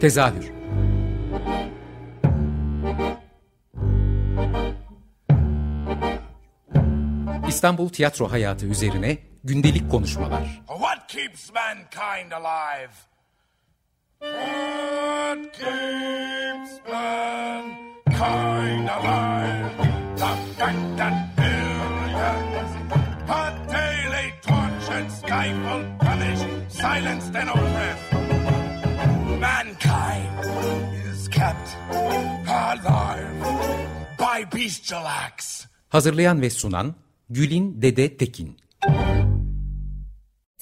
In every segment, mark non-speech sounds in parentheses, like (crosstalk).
Tezahür İstanbul tiyatro hayatı üzerine gündelik konuşmalar. What keeps mankind alive? What keeps mankind alive? The fact that billions are daily tortured, stifled, punished, silenced and oppressed. Hazırlayan ve sunan Gülin Dede Tekin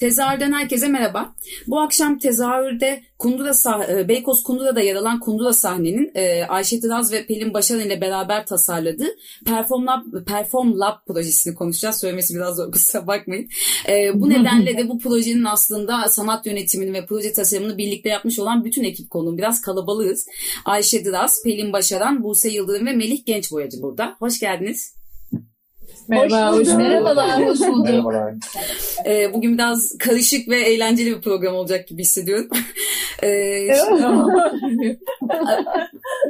Tezahürden herkese merhaba. Bu akşam tezahürde Kundura sah- e, Beykoz Kundura'da yer alan Kundura sahnenin e, Ayşe Tıraz ve Pelin Başaran ile beraber tasarladığı Perform Lab, Perform Lab projesini konuşacağız. Söylemesi biraz zor (laughs) kusura bakmayın. E, bu nedenle de bu projenin aslında sanat yönetimini ve proje tasarımını birlikte yapmış olan bütün ekip konuğum. Biraz kalabalığız. Ayşe Tıraz, Pelin Başaran, Buse Yıldırım ve Melih Gençboyacı burada. Hoş geldiniz. Merhaba, hoş, hoş Merhabalar, hoş bulduk. Merhabalar. Ee, bugün biraz karışık ve eğlenceli bir program olacak gibi hissediyorum. (laughs) ee,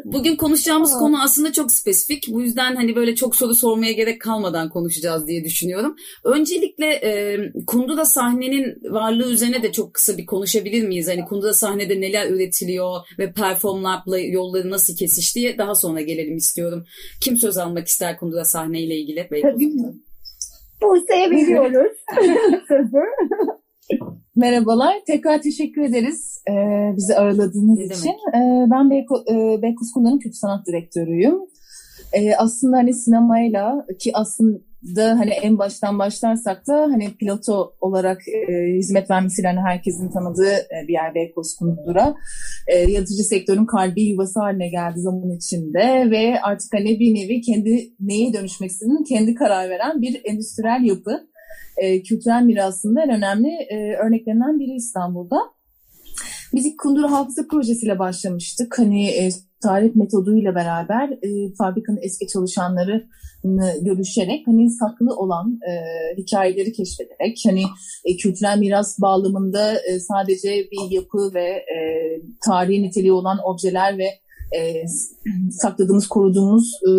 bugün konuşacağımız konu aslında çok spesifik. Bu yüzden hani böyle çok soru sormaya gerek kalmadan konuşacağız diye düşünüyorum. Öncelikle e, Kundura sahnenin varlığı üzerine de çok kısa bir konuşabilir miyiz? Hani Kundura sahnede neler üretiliyor ve Perform Lab'la yolları nasıl kesişti daha sonra gelelim istiyorum. Kim söz almak ister Kundura sahneyle ilgili? Tabii Buse'ye veriyoruz sözü. (laughs) Merhabalar. Tekrar teşekkür ederiz e, bizi ağırladığınız ne için. E, ben Beyko, e, Beykoz Kültür Sanat Direktörüyüm. E, aslında hani sinemayla ki aslında hani en baştan başlarsak da hani piloto olarak e, hizmet vermesiyle hani herkesin tanıdığı e, bir yer Beykoz Kundura. E, yaratıcı sektörün kalbi yuvası haline geldi zaman içinde ve artık hani bir nevi kendi neye dönüşmek istediğini kendi karar veren bir endüstriyel yapı. E, kültürel mirasında en önemli e, örneklerinden biri İstanbul'da. Biz ilk Kundura Hafıza Projesi'yle başlamıştık. Hani e, tarih metoduyla beraber e, fabrikanın eski çalışanları görüşerek hani saklı olan e, hikayeleri keşfederek hani e, kültürel miras bağlamında e, sadece bir yapı ve e, tarihi niteliği olan objeler ve e, sakladığımız, koruduğumuz e,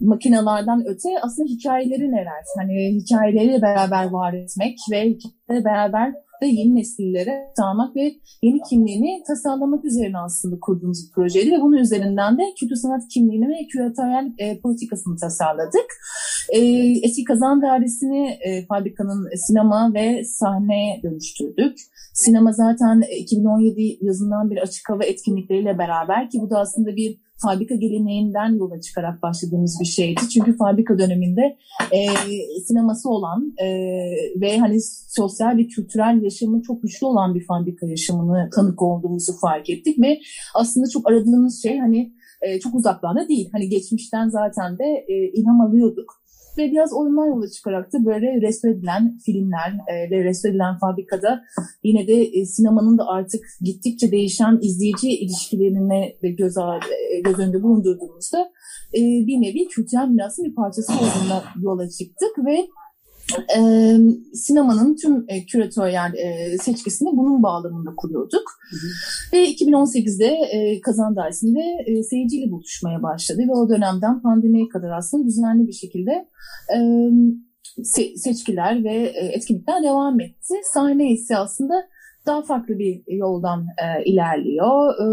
makinelerden öte aslında hikayeleri neler? Hani hikayeleriyle beraber var etmek ve hikayelerle beraber de yeni nesillere aktarmak ve yeni kimliğini tasarlamak üzerine aslında kurduğumuz bir projeydi ve bunun üzerinden de kültür sanat kimliğini ve küratöryel e, politikasını tasarladık. E, eski kazan dairesini e, fabrikanın sinema ve sahneye dönüştürdük. Sinema zaten 2017 yazından bir açık hava etkinlikleriyle beraber ki bu da aslında bir fabrika geleneğinden yola çıkarak başladığımız bir şeydi. Çünkü fabrika döneminde e, sineması olan e, ve hani sosyal ve kültürel yaşamı çok güçlü olan bir fabrika yaşamını tanık olduğumuzu fark ettik ve aslında çok aradığımız şey hani e, çok uzaklarda değil. Hani geçmişten zaten de e, ilham alıyorduk ve biraz oyunlar yola çıkarak da böyle restore edilen filmler e, ve restore edilen fabrikada yine de e, sinemanın da artık gittikçe değişen izleyici ilişkilerine de göz, e, göz önünde bulundurduğumuzda e, bir nevi kültürel mirasın bir parçası olduğuna yola çıktık ve e, sinemanın tüm e, küratöryel e, seçkisini bunun bağlamında kuruyorduk. Hı hı. Ve 2018'de e, Kazan Dersi'nde e, seyirciyle buluşmaya başladı ve o dönemden pandemiye kadar aslında düzenli bir şekilde e, se- seçkiler ve e, etkinlikler devam etti. Sahne ise aslında daha farklı bir yoldan e, ilerliyor. E,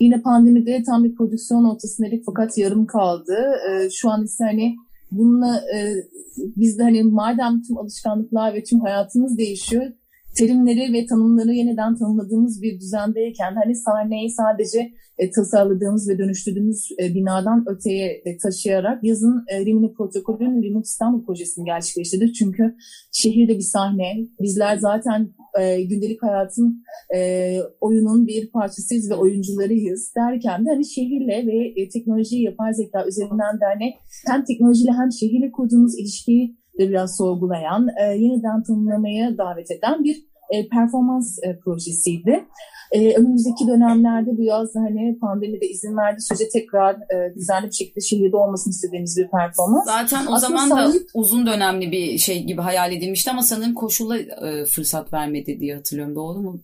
yine pandemide tam bir prodüksiyon ortasındaydık fakat yarım kaldı. E, şu an ise hani bununla e, biz de hani madem tüm alışkanlıklar ve tüm hayatımız değişiyor terimleri ve tanımları yeniden tanımladığımız bir düzendeyken hani sahneyi sadece e, tasarladığımız ve dönüştürdüğümüz e, binadan öteye e, taşıyarak yazın e, Rimini Protokolü'nün Remote İstanbul projesini gerçekleştirdik. Çünkü şehirde bir sahne. Bizler zaten e, gündelik hayatın e, oyunun bir parçasıyız ve oyuncularıyız derken de hani şehirle ve e, teknoloji, yapay zeka üzerinden de hani hem teknolojiyle hem şehirle kurduğumuz ilişkiyi biraz sorgulayan, e, yeniden tanımlamaya davet eden bir e, performans e, projesiydi. E, önümüzdeki dönemlerde bu yaz hani pandemide izin verdi sürece tekrar e, düzenli bir şekilde şehirde olmasını istediğimiz bir performans. Zaten o Aslında zaman sahip... da uzun dönemli bir şey gibi hayal edilmişti ama sanırım koşulla e, fırsat vermedi diye hatırlıyorum. Doğru mu?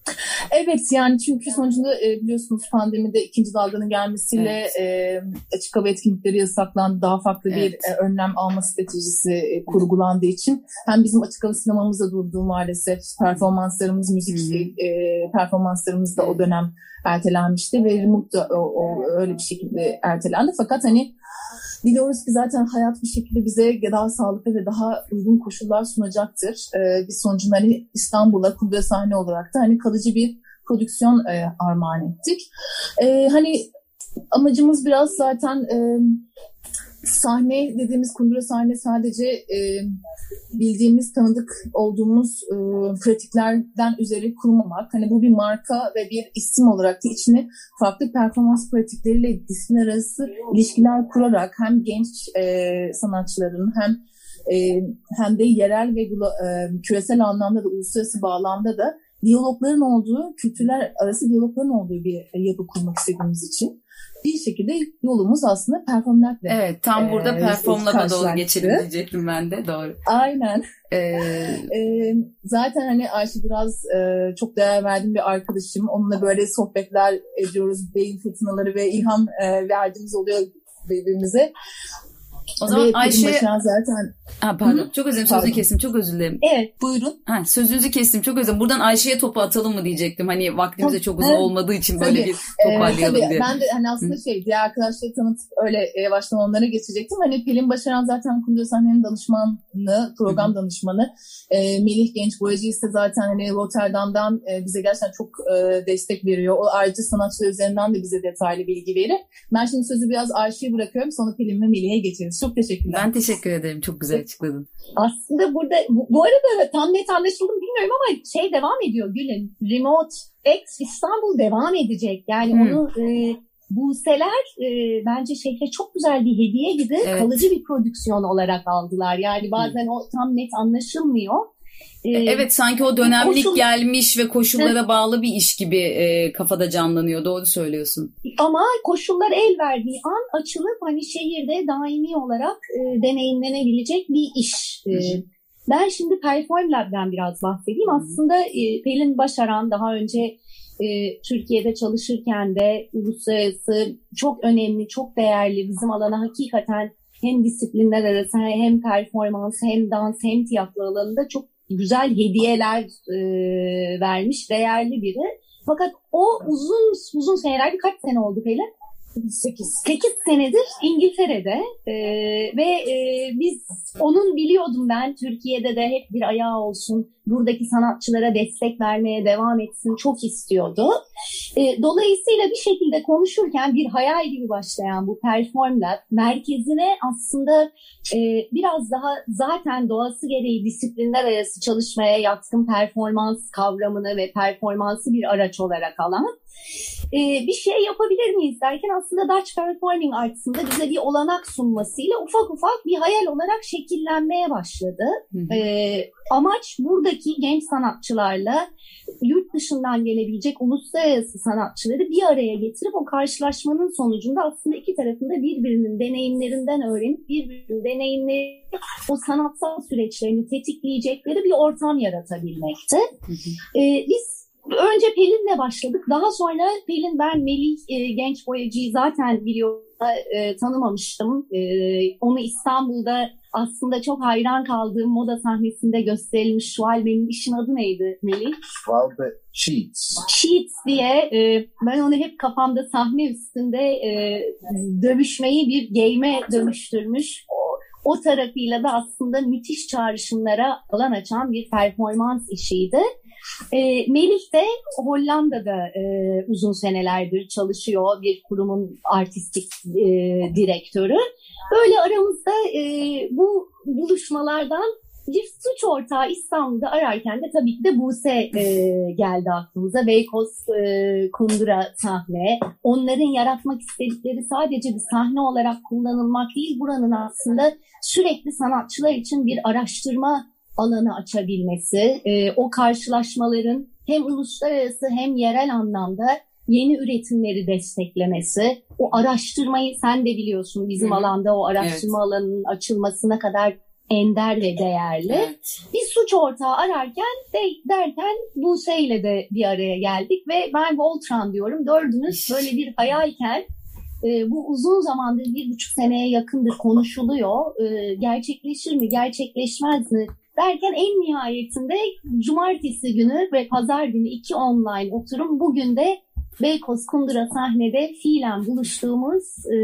Evet yani çünkü sonucunda e, biliyorsunuz pandemide ikinci dalganın gelmesiyle evet. e, açık hava etkinlikleri yasaklandı. Daha farklı evet. bir e, önlem alma stratejisi e, kurgulandığı için hem bizim açık hava sinemamızda durduğu maalesef performanslarımız, müzik hmm. e, performanslarımız da o dönem ertelenmişti ve Remote da o, o, öyle bir şekilde ertelendi. Fakat hani diliyoruz ki zaten hayat bir şekilde bize daha sağlıklı ve daha uygun koşullar sunacaktır. Ee, biz sonucunda hani İstanbul'a kurduğu sahne olarak da hani kalıcı bir prodüksiyon e, armağan ettik. E, hani amacımız biraz zaten e, sahne dediğimiz kundura sahne sadece e, bildiğimiz, tanıdık olduğumuz e, pratiklerden üzeri kurmamak. Hani bu bir marka ve bir isim olarak da içine farklı performans pratikleriyle disiplin arası ilişkiler kurarak hem genç e, sanatçıların hem e, hem de yerel ve e, küresel anlamda da uluslararası bağlamda da diyalogların olduğu, kültürler arası diyalogların olduğu bir yapı kurmak istediğimiz için bir şekilde yolumuz aslında performlatla. Evet tam burada e, performlaba doğru geçelim diyecektim ben de doğru. Aynen. Ee... (laughs) e, zaten hani Ayşe biraz e, çok değer verdiğim bir arkadaşım. Onunla böyle sohbetler ediyoruz. Beyin fırtınaları ve ilham e, verdiğimiz oluyor birbirimize. O zaman Ve Ayşe... zaten... Ha, pardon. Hı? Çok özür dilerim. Sözünü kestim. Çok özür dilerim. Evet. Buyurun. Ha, sözünüzü kestim. Çok özür dilerim. Buradan Ayşe'ye topu atalım mı diyecektim. Hani vaktimize çok uzun evet. olmadığı için böyle tabii. bir toparlayalım ee, tabii. diye. Ben de hani aslında Hı. şey diğer arkadaşları tanıtıp öyle yavaştan onlara geçecektim. Hani Pelin Başaran zaten Kundura Sahne'nin danışmanı, program Hı. danışmanı. E, Melih Genç Boyacı ise zaten hani Rotterdam'dan e, bize gerçekten çok e, destek veriyor. O ayrıca sanatçılar üzerinden de bize detaylı bilgi verir. Ben şimdi sözü biraz Ayşe'ye bırakıyorum. Sonra Pelin ve Melih'e geçeriz. Çok teşekkürler. Ben teşekkür ederim. Çok güzel açıkladın. Aslında burada bu, bu arada tam net anlaşıldı bilmiyorum ama şey devam ediyor Gül'ün. Remote X İstanbul devam edecek. Yani hmm. onu e, Buseler e, bence şehre çok güzel bir hediye gibi evet. kalıcı bir prodüksiyon olarak aldılar. Yani bazen hmm. o tam net anlaşılmıyor. Ee, evet sanki o dönemlik koşul... gelmiş ve koşullara bağlı bir iş gibi e, kafada canlanıyor. Doğru söylüyorsun. Ama koşullar el verdiği an açılıp hani şehirde daimi olarak e, deneyimlenebilecek bir iş. E, ben şimdi Perform Lab'den biraz bahsedeyim. Aslında e, Pelin Başaran daha önce e, Türkiye'de çalışırken de uluslararası çok önemli, çok değerli bizim alana hakikaten hem disiplinler arası hem performans hem dans hem tiyatro alanında çok güzel hediyeler e, vermiş değerli biri. Fakat o uzun uzun seneler kaç sene oldu Pelin? 8. 8 senedir İngiltere'de e, ve e, biz onun biliyordum ben Türkiye'de de hep bir ayağı olsun buradaki sanatçılara destek vermeye devam etsin çok istiyordu. E, dolayısıyla bir şekilde konuşurken bir hayal gibi başlayan bu Perform Lab merkezine aslında e, biraz daha zaten doğası gereği disiplinler arası çalışmaya yatkın performans kavramını ve performansı bir araç olarak alan e, bir şey yapabilir miyiz derken aslında Dutch Performing Arts'ın bize bir olanak sunmasıyla ufak ufak bir hayal olarak şekillenmeye başladı. Hı hı. E, amaç buradaki genç sanatçılarla yurt dışından gelebilecek uluslararası sanatçıları bir araya getirip o karşılaşmanın sonucunda aslında iki tarafında birbirinin deneyimlerinden öğrenip birbirinin deneyimleri o sanatsal süreçlerini tetikleyecekleri bir ortam. Hı hı. Ee, biz önce Pelin'le başladık. Daha sonra Pelin, ben, Melih, e, genç boyacıyı zaten biliyorum e, tanımamıştım. E, onu İstanbul'da aslında çok hayran kaldığım moda sahnesinde gösterilmiş Schwalbe'nin işin adı neydi Melih? Schwalbe Sheets. Sheets diye e, ben onu hep kafamda sahne üstünde e, dövüşmeyi bir game'e dönüştürmüş. O, o tarafıyla da aslında müthiş çağrışımlara alan açan bir performans işiydi. E, Melih de Hollanda'da e, uzun senelerdir çalışıyor. Bir kurumun artistik e, direktörü. Böyle aramızda e, bu buluşmalardan bir suç ortağı İstanbul'da ararken de tabii ki de Buse e, geldi aklımıza. Beykoz e, Kundura sahne. Onların yaratmak istedikleri sadece bir sahne olarak kullanılmak değil, buranın aslında sürekli sanatçılar için bir araştırma alanı açabilmesi, e, o karşılaşmaların hem uluslararası hem yerel anlamda yeni üretimleri desteklemesi, o araştırmayı sen de biliyorsun bizim Hı-hı. alanda o araştırma evet. alanının açılmasına kadar ender ve değerli. Evet. Bir suç ortağı ararken de, derken Buse ile de bir araya geldik ve ben Voltran diyorum. Dördünüz böyle bir hayalken e, bu uzun zamandır bir buçuk seneye yakındır konuşuluyor. E, gerçekleşir mi, gerçekleşmez mi derken en nihayetinde cumartesi günü ve pazar günü iki online oturum bugün de Beykoz Kundura sahnede fiilen buluştuğumuz e,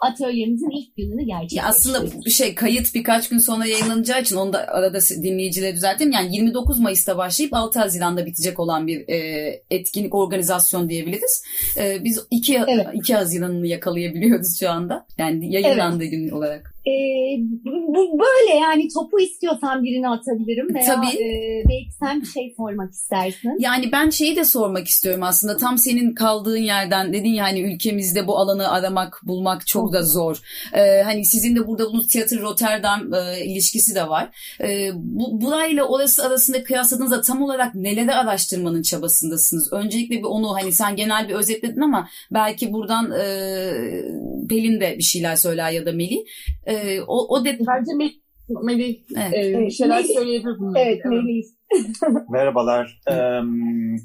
atölyemizin ilk gününü gerçekleştirdik. aslında bir şey kayıt birkaç gün sonra yayınlanacağı için onu da arada dinleyicilere düzelteyim. Yani 29 Mayıs'ta başlayıp 6 Haziran'da bitecek olan bir e, etkinlik organizasyon diyebiliriz. E, biz 2, evet. 2 Haziran'ını yakalayabiliyoruz şu anda. Yani yayınlandığı evet. gün olarak. E, bu böyle yani topu istiyorsan birini atabilirim veya Tabii. E, belki sen bir şey sormak istersin. Yani ben şeyi de sormak istiyorum aslında tam senin kaldığın yerden dedin ya hani ülkemizde bu alanı aramak bulmak çok da zor. Ee, hani sizin de burada bunun tiyatro Rotterdam e, ilişkisi de var. E, bu burayla orası arasında kıyasladığınızda tam olarak neleri araştırmanın çabasındasınız? Öncelikle bir onu hani sen genel bir özetledin ama belki buradan e, Pelin de bir şeyler söyler ya da Melih. E, e, o, o det Bence Melih, Melih evet. e, şeyler Melih, söyleyebilir bunlar. Evet, Melih. (laughs) Merhabalar. Um,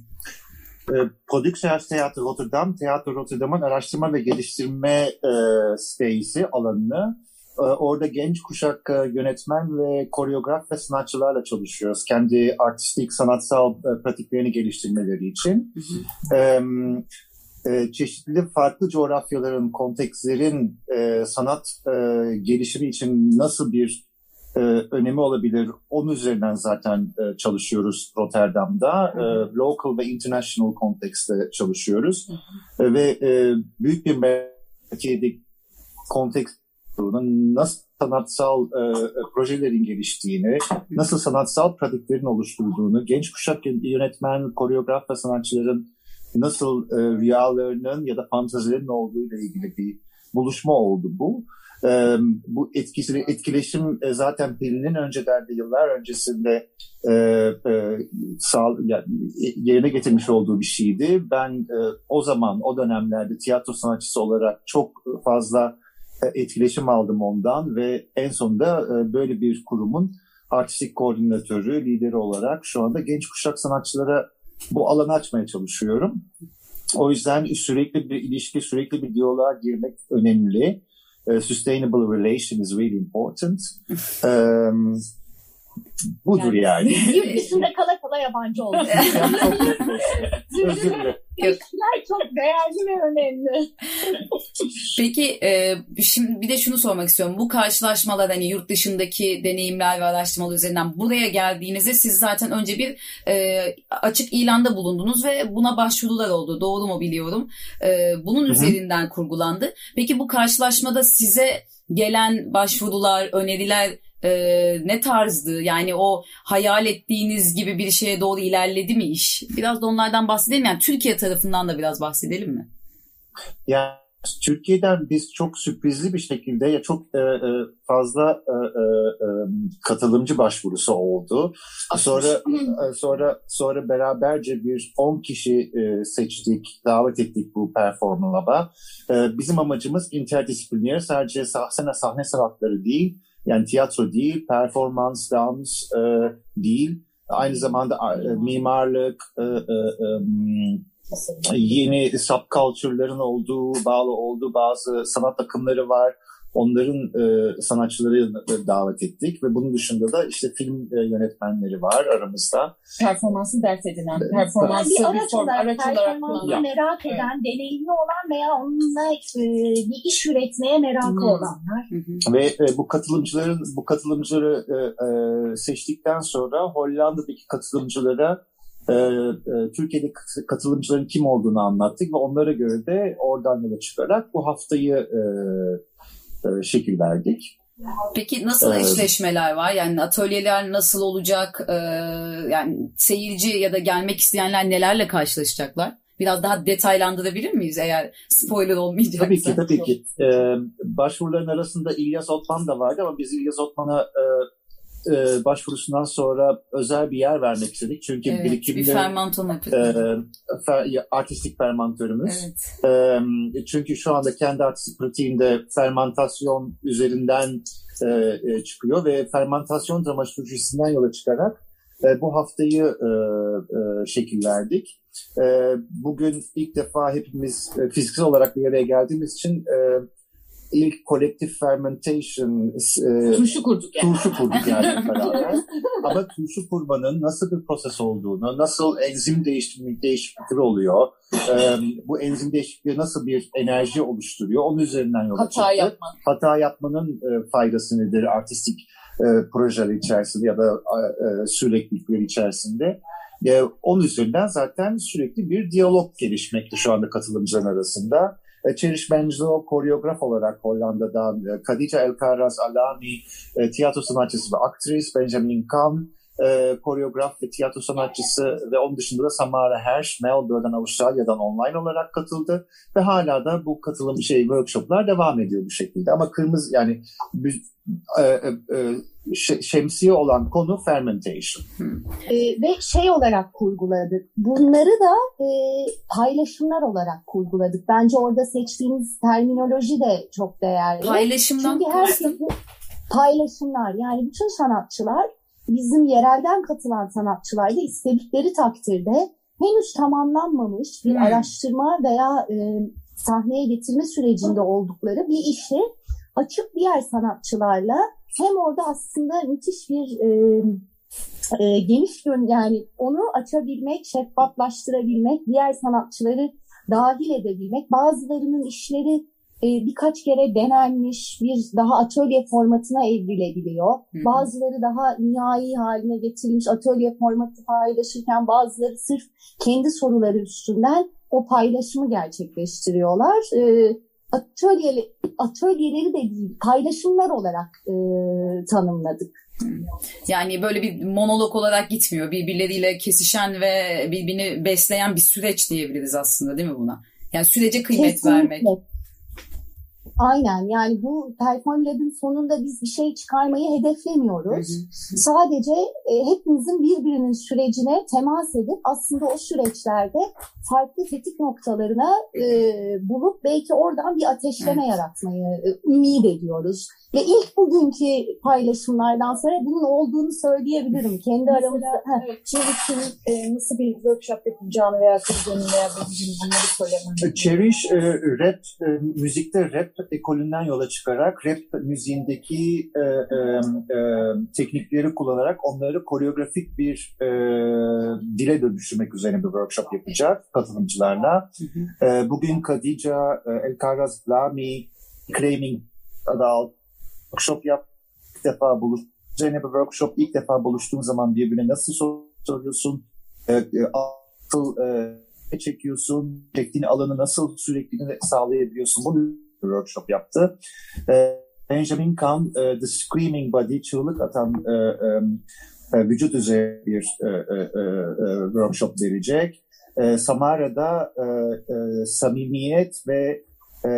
Prodüksiyel Tiyatro Rotterdam, Tiyatro Rotterdam'ın araştırma ve geliştirme e, sitesi alanını e, orada genç kuşak e, yönetmen ve koreograf ve sanatçılarla çalışıyoruz. Kendi artistik, sanatsal e, pratiklerini geliştirmeleri için. Hı hı. E, e, çeşitli farklı coğrafyaların, kontekstlerin e, sanat e, gelişimi için nasıl bir e, önemi olabilir? Onun üzerinden zaten e, çalışıyoruz Rotterdam'da. E, local ve international kontekste çalışıyoruz. E, ve e, büyük bir belki kontekst nasıl sanatsal e, projelerin geliştiğini, nasıl sanatsal pratiklerin oluşturduğunu, genç kuşak yönetmen, koreograf ve sanatçıların nasıl e, rüyalarının ya da fantazilerin olduğu ile ilgili bir buluşma oldu bu. E, bu etkisi, etkileşim e, zaten Pelin'in öncelerde yıllar öncesinde e, e, sağ, yani, yerine getirmiş olduğu bir şeydi. Ben e, o zaman o dönemlerde tiyatro sanatçısı olarak çok fazla e, etkileşim aldım ondan ve en sonunda e, böyle bir kurumun artistik koordinatörü, lideri olarak şu anda genç kuşak sanatçılara bu alanı açmaya çalışıyorum. O yüzden sürekli bir ilişki, sürekli bir diyaloğa girmek önemli. Sustainable relation is really important. (laughs) Um, budur yani. yani. Yurt dışında kala kala yabancı oldu. (laughs) Özür dilerim. İlişkiler çok değerli ve önemli. Peki e, şimdi bir de şunu sormak istiyorum. Bu karşılaşmalar hani yurt dışındaki deneyimler ve araştırmalar üzerinden buraya geldiğinizde siz zaten önce bir e, açık ilanda bulundunuz ve buna başvurular oldu. Doğru mu biliyorum? E, bunun Hı-hı. üzerinden kurgulandı. Peki bu karşılaşmada size gelen başvurular, öneriler e, ne tarzdı? Yani o hayal ettiğiniz gibi bir şeye doğru ilerledi mi iş? Biraz da onlardan bahsedelim. Yani Türkiye tarafından da biraz bahsedelim mi? Yani Türkiye'den biz çok sürprizli bir şekilde ya çok e, e, fazla e, e, e katılımcı başvurusu oldu. Sonra e, sonra sonra beraberce bir 10 kişi e, seçtik, davet ettik bu performansa. E, bizim amacımız interdisipliner sadece sahne sahne sanatları değil, yani tiyatro değil, performans, dans e, değil. Aynı zamanda e, mimarlık, e, e, e, yeni subculture'ların olduğu, bağlı olduğu bazı sanat akımları var onların e, sanatçıları davet ettik ve bunun dışında da işte film e, yönetmenleri var aramızda. Performansı dert edinen, performansı bir araç olarak, araç performansı olarak merak eden, evet. deneyimli olan veya onunla e, bir iş üretmeye merakı hmm. olanlar. Ve e, bu katılımcıların bu katılımcıları e, e, seçtikten sonra Hollanda'daki katılımcılara e, e, Türkiye'de katılımcıların kim olduğunu anlattık ve onlara göre de oradan yola çıkarak bu haftayı e, e, şekil verdik. Peki nasıl ee, eşleşmeler var? Yani atölyeler nasıl olacak? Ee, yani seyirci ya da gelmek isteyenler nelerle karşılaşacaklar? Biraz daha detaylandırabilir miyiz eğer spoiler olmayacaksa? Tabii ki tabii ki. Ee, başvuruların arasında İlyas Otman da vardı ama biz İlyas Otman'a e, e, başvurusundan sonra özel bir yer vermek istedik. Çünkü evet, birikimde bir fermanton e, fer, artistik fermantörümüz. Evet. E, çünkü şu anda kendi artistik pratiğinde fermentasyon üzerinden e, e, çıkıyor ve fermentasyon dramaturjisinden yola çıkarak e, bu haftayı e, e, şekil verdik. E, bugün ilk defa hepimiz e, fiziksel olarak bir araya geldiğimiz için e, ilk kolektif fermentation e, turşu kurduk yani. Turşu kurduk yani (laughs) beraber. Ama turşu kurmanın nasıl bir proses olduğunu, nasıl enzim değişikliği, değişiklikleri oluyor, e, bu enzim değişikliği nasıl bir enerji oluşturuyor, onun üzerinden yola Hata çıktık. yapma. Hata yapmanın e, faydası nedir artistik e, projeler içerisinde ya da e, süreklilikleri içerisinde. E, onun üzerinden zaten sürekli bir diyalog gelişmekte şu anda katılımcıların arasında. E, Cherish Benzo koreograf olarak Hollanda'dan, e, Khadija Elkaraz Alami e, tiyatro sanatçısı ve aktris, Benjamin Kahn e, koreograf ve tiyatro sanatçısı ve onun dışında da Samara Hersh Melbourne'den Avustralya'dan online olarak katıldı ve hala da bu katılım şey workshoplar devam ediyor bu şekilde. Ama kırmızı yani e, e, e, şemsiye olan konu fermentation. E, ve şey olarak kurguladık. Bunları da e, paylaşımlar olarak kurguladık. Bence orada seçtiğimiz terminoloji de çok değerli. Paylaşımdan Çünkü herkesin paylaşımlar yani bütün sanatçılar bizim yerelden katılan sanatçılar da istedikleri takdirde henüz tamamlanmamış bir hmm. araştırma veya e, sahneye getirme sürecinde oldukları bir işi açık diğer sanatçılarla hem orada aslında müthiş bir e, e, geniş yön yani onu açabilmek, şeffaflaştırabilmek, diğer sanatçıları dahil edebilmek, bazılarının işleri e, birkaç kere denenmiş bir daha atölye formatına evrilebiliyor. Hı hı. Bazıları daha nihai haline getirilmiş atölye formatı paylaşırken bazıları sırf kendi soruları üstünden o paylaşımı gerçekleştiriyorlar. E, atölye, atölyeleri de değil paylaşımlar olarak e, tanımladık. Yani böyle bir monolog olarak gitmiyor. Birbirleriyle kesişen ve birbirini besleyen bir süreç diyebiliriz aslında değil mi buna? Yani sürece kıymet Kesinlikle. vermek. Aynen yani bu Perform Lab'in sonunda biz bir şey çıkarmayı hedeflemiyoruz. Hı hı. Sadece e, hepimizin birbirinin sürecine temas edip aslında o süreçlerde farklı tetik noktalarına e, bulup belki oradan bir ateşleme evet. yaratmayı e, ümit ediyoruz. Ve ilk bugünkü paylaşımlardan sonra bunun olduğunu söyleyebilirim. Kendi aramızda. Evet, e, nasıl bir workshop yapacağını veya kuracağını veya bunları söylemem. Cherish e, rap, e, müzikte rap ekolünden yola çıkarak rap müziğindeki e, e, e, teknikleri kullanarak onları koreografik bir e, dile dönüştürmek üzerine bir workshop yapacak katılımcılarla. Hı hı. E, bugün Khadija, e, Elkaraz Lami, Claiming Adult workshop yap ilk defa buluş üzerine bir workshop ilk defa buluştuğun zaman birbirine nasıl soruyorsun e, e, asıl e, çekiyorsun çektiğin alanı nasıl sürekli sağlayabiliyorsun bunu workshop yaptı. E, Benjamin Kahn e, The Screaming Body çığlık atan e, e, vücut üzerine bir e, e, e, workshop verecek. E, Samara'da e, e, samimiyet ve e,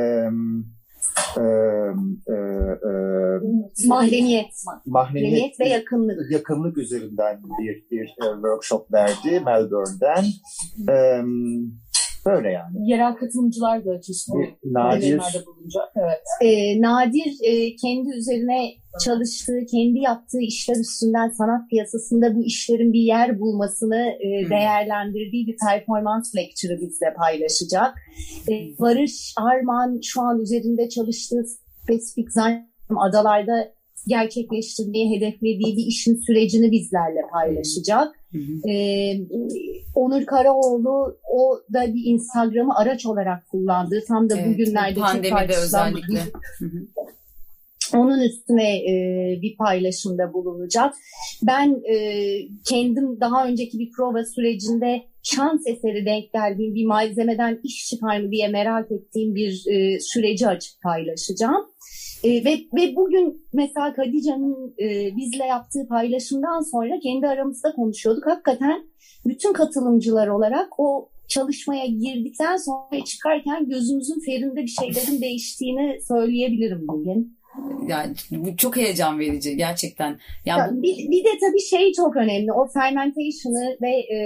e, e, e, mahremiyet. mahremiyet ve yakınlık. Yakınlık üzerinden bir, bir workshop verdi Melbourne'den. E, Böyle yani. Yerel katılımcılar da çeşitli nadir bulunacak. Evet. E, nadir e, kendi üzerine çalıştığı, kendi yaptığı işler üstünden sanat piyasasında bu işlerin bir yer bulmasını e, değerlendirdiği bir performans lecture'ı bizle paylaşacak. E, Barış Arman şu an üzerinde çalıştığı spesifik zannediyorum adalarda gerçekleştirmeyi hedeflediği bir işin sürecini bizlerle paylaşacak. Ee, Onur Karaoğlu o da bir Instagram'ı araç olarak kullandığı tam da evet, bugünlerde pandemide özellikle. Onun üstüne e, bir paylaşımda bulunacak. Ben e, kendim daha önceki bir prova sürecinde şans eseri denk geldiğim bir malzemeden iş çıkar mı diye merak ettiğim bir e, süreci açık paylaşacağım. E, ve, ve bugün mesela Kadica'nın e, bizle yaptığı paylaşımdan sonra kendi aramızda konuşuyorduk. Hakikaten bütün katılımcılar olarak o çalışmaya girdikten sonra çıkarken gözümüzün ferinde bir şeylerin değiştiğini söyleyebilirim bugün. Yani bu çok heyecan verici gerçekten. Yani ya, bir, bir de tabii şey çok önemli. O fermentation'ı ve e,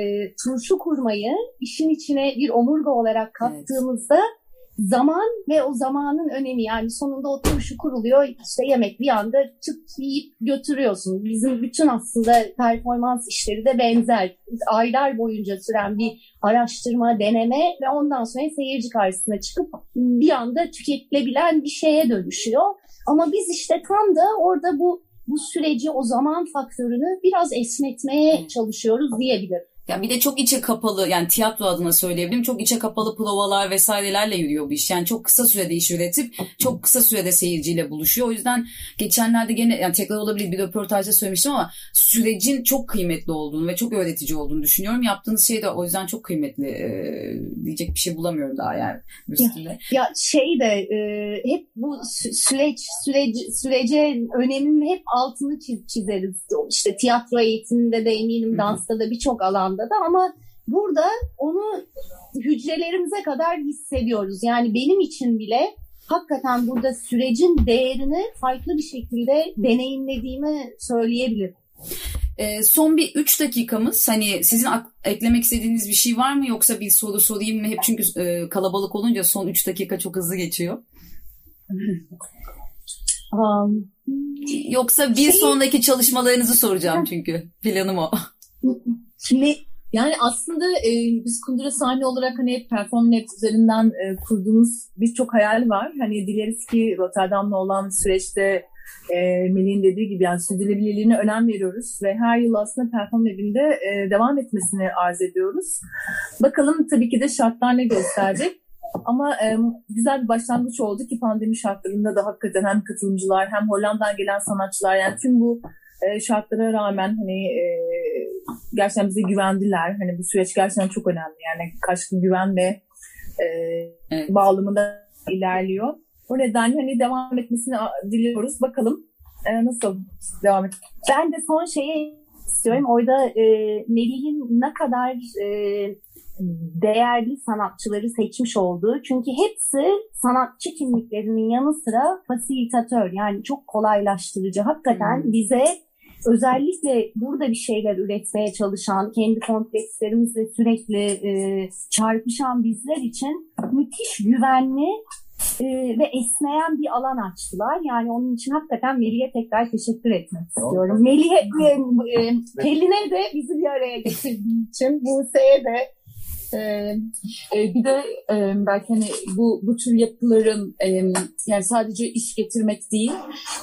turşu kurmayı işin içine bir omurga olarak kattığımızda evet zaman ve o zamanın önemi yani sonunda o turşu kuruluyor işte yemek bir anda çıt yiyip götürüyorsun. Bizim bütün aslında performans işleri de benzer. Aylar boyunca süren bir araştırma, deneme ve ondan sonra seyirci karşısına çıkıp bir anda tüketilebilen bir şeye dönüşüyor. Ama biz işte tam da orada bu bu süreci, o zaman faktörünü biraz esnetmeye çalışıyoruz diyebilirim. Ya bir de çok içe kapalı yani tiyatro adına söyleyebilirim. Çok içe kapalı provalar vesairelerle yürüyor bu iş. Yani çok kısa sürede iş üretip çok kısa sürede seyirciyle buluşuyor. O yüzden geçenlerde gene yani tekrar olabilir bir röportajda söylemiştim ama sürecin çok kıymetli olduğunu ve çok öğretici olduğunu düşünüyorum. Yaptığınız şey de o yüzden çok kıymetli ee, diyecek bir şey bulamıyorum daha yani üstünde. Ya, ya şey de e, hep bu süreç süreci sürece öneminin hep altını çiz, çizeriz. İşte tiyatro eğitiminde de eminim dansta da birçok alan anda da ama burada onu hücrelerimize kadar hissediyoruz. Yani benim için bile hakikaten burada sürecin değerini farklı bir şekilde deneyimlediğimi söyleyebilirim. E, son bir 3 dakikamız hani sizin eklemek istediğiniz bir şey var mı yoksa bir soru sorayım mı? Hep çünkü e, kalabalık olunca son 3 dakika çok hızlı geçiyor. (laughs) Um, yoksa bir şey... sonraki çalışmalarınızı soracağım çünkü planım o. (laughs) Şimdi yani aslında e, biz Kundura sahne olarak hani Performnet üzerinden e, kurduğumuz birçok hayal var. Hani dileriz ki Rotterdam'la olan süreçte e, Melih'in dediği gibi yani sürdürülebilirliğine önem veriyoruz ve her yıl aslında Performnet'in de e, devam etmesini arz ediyoruz. Bakalım tabii ki de şartlar ne gösterecek. Ama e, güzel bir başlangıç oldu ki pandemi şartlarında da hakikaten hem katılımcılar hem Hollanda'dan gelen sanatçılar yani tüm bu e, şartlara rağmen hani e, gerçekten bize güvendiler. Hani bu süreç gerçekten çok önemli. Yani karşılıklı güven ve e, evet. bağlamında ilerliyor. O nedenle hani devam etmesini diliyoruz. Bakalım e, nasıl devam edecek. Ben de son şeyi istiyorum. Orada e, Melih'in ne kadar e, değerli sanatçıları seçmiş olduğu. Çünkü hepsi sanatçı kimliklerinin yanı sıra fasilitatör yani çok kolaylaştırıcı. Hakikaten hmm. bize özellikle burada bir şeyler üretmeye çalışan, kendi komplekslerimizle sürekli e, çarpışan bizler için müthiş güvenli e, ve esneyen bir alan açtılar. Yani onun için hakikaten Melih'e tekrar teşekkür etmek istiyorum. Melih'e, e, e, Pelin'e de bizi bir araya getirdiği için, Buse'ye de ee, e, bir de e, belki hani bu bu tür yapıların e, yani sadece iş getirmek değil,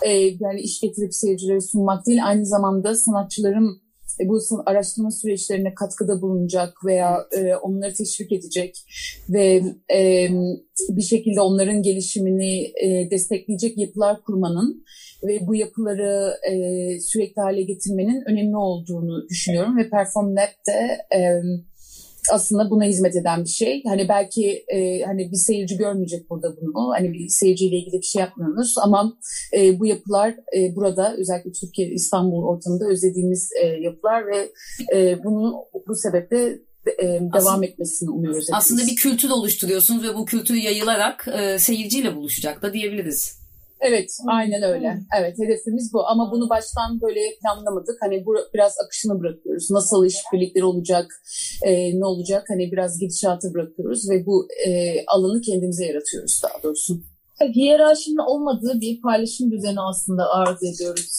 e, yani iş getirip seyircilere sunmak değil, aynı zamanda sanatçıların e, bu araştırma süreçlerine katkıda bulunacak veya e, onları teşvik edecek ve e, bir şekilde onların gelişimini e, destekleyecek yapılar kurmanın ve bu yapıları e, sürekli hale getirmenin önemli olduğunu düşünüyorum ve Perform Lab de e, aslında buna hizmet eden bir şey. Hani belki e, hani bir seyirci görmeyecek burada bunu. Hani bir seyirciyle ilgili bir şey yapmıyoruz ama e, bu yapılar e, burada özellikle Türkiye İstanbul ortamında özlediğimiz e, yapılar ve e, bunu bu sebeple e, devam aslında, etmesini umuyoruz. Hepimiz. Aslında bir kültür oluşturuyorsunuz ve bu kültür yayılarak e, seyirciyle buluşacak da diyebiliriz. Evet, aynen öyle. Evet, hedefimiz bu. Ama bunu baştan böyle planlamadık. Hani bu, biraz akışını bırakıyoruz. Nasıl işbirlikleri olacak, e, ne olacak? Hani biraz gidişatı bırakıyoruz ve bu e, alanı kendimize yaratıyoruz daha doğrusu hiyerarşinin olmadığı bir paylaşım düzeni aslında arz ediyoruz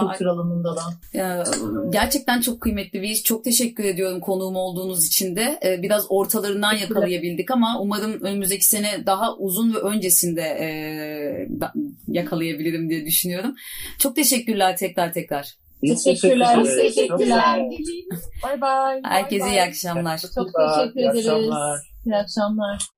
kültür alanında da. Ya, gerçekten çok kıymetli bir iş. Çok teşekkür ediyorum konuğum olduğunuz için de. Ee, biraz ortalarından yakalayabildik ama umarım önümüzdeki sene daha uzun ve öncesinde e, yakalayabilirim diye düşünüyorum. Çok teşekkürler tekrar tekrar. Teşekkürler. Teşekkürler. Bay bay. Herkese iyi akşamlar. Çok teşekkür ederiz. İyi akşamlar. İyi akşamlar.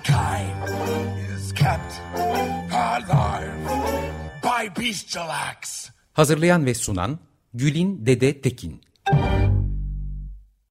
Mankind is kept alive by bestial. Hazırlayan ve sunan Gülin Dede Tekin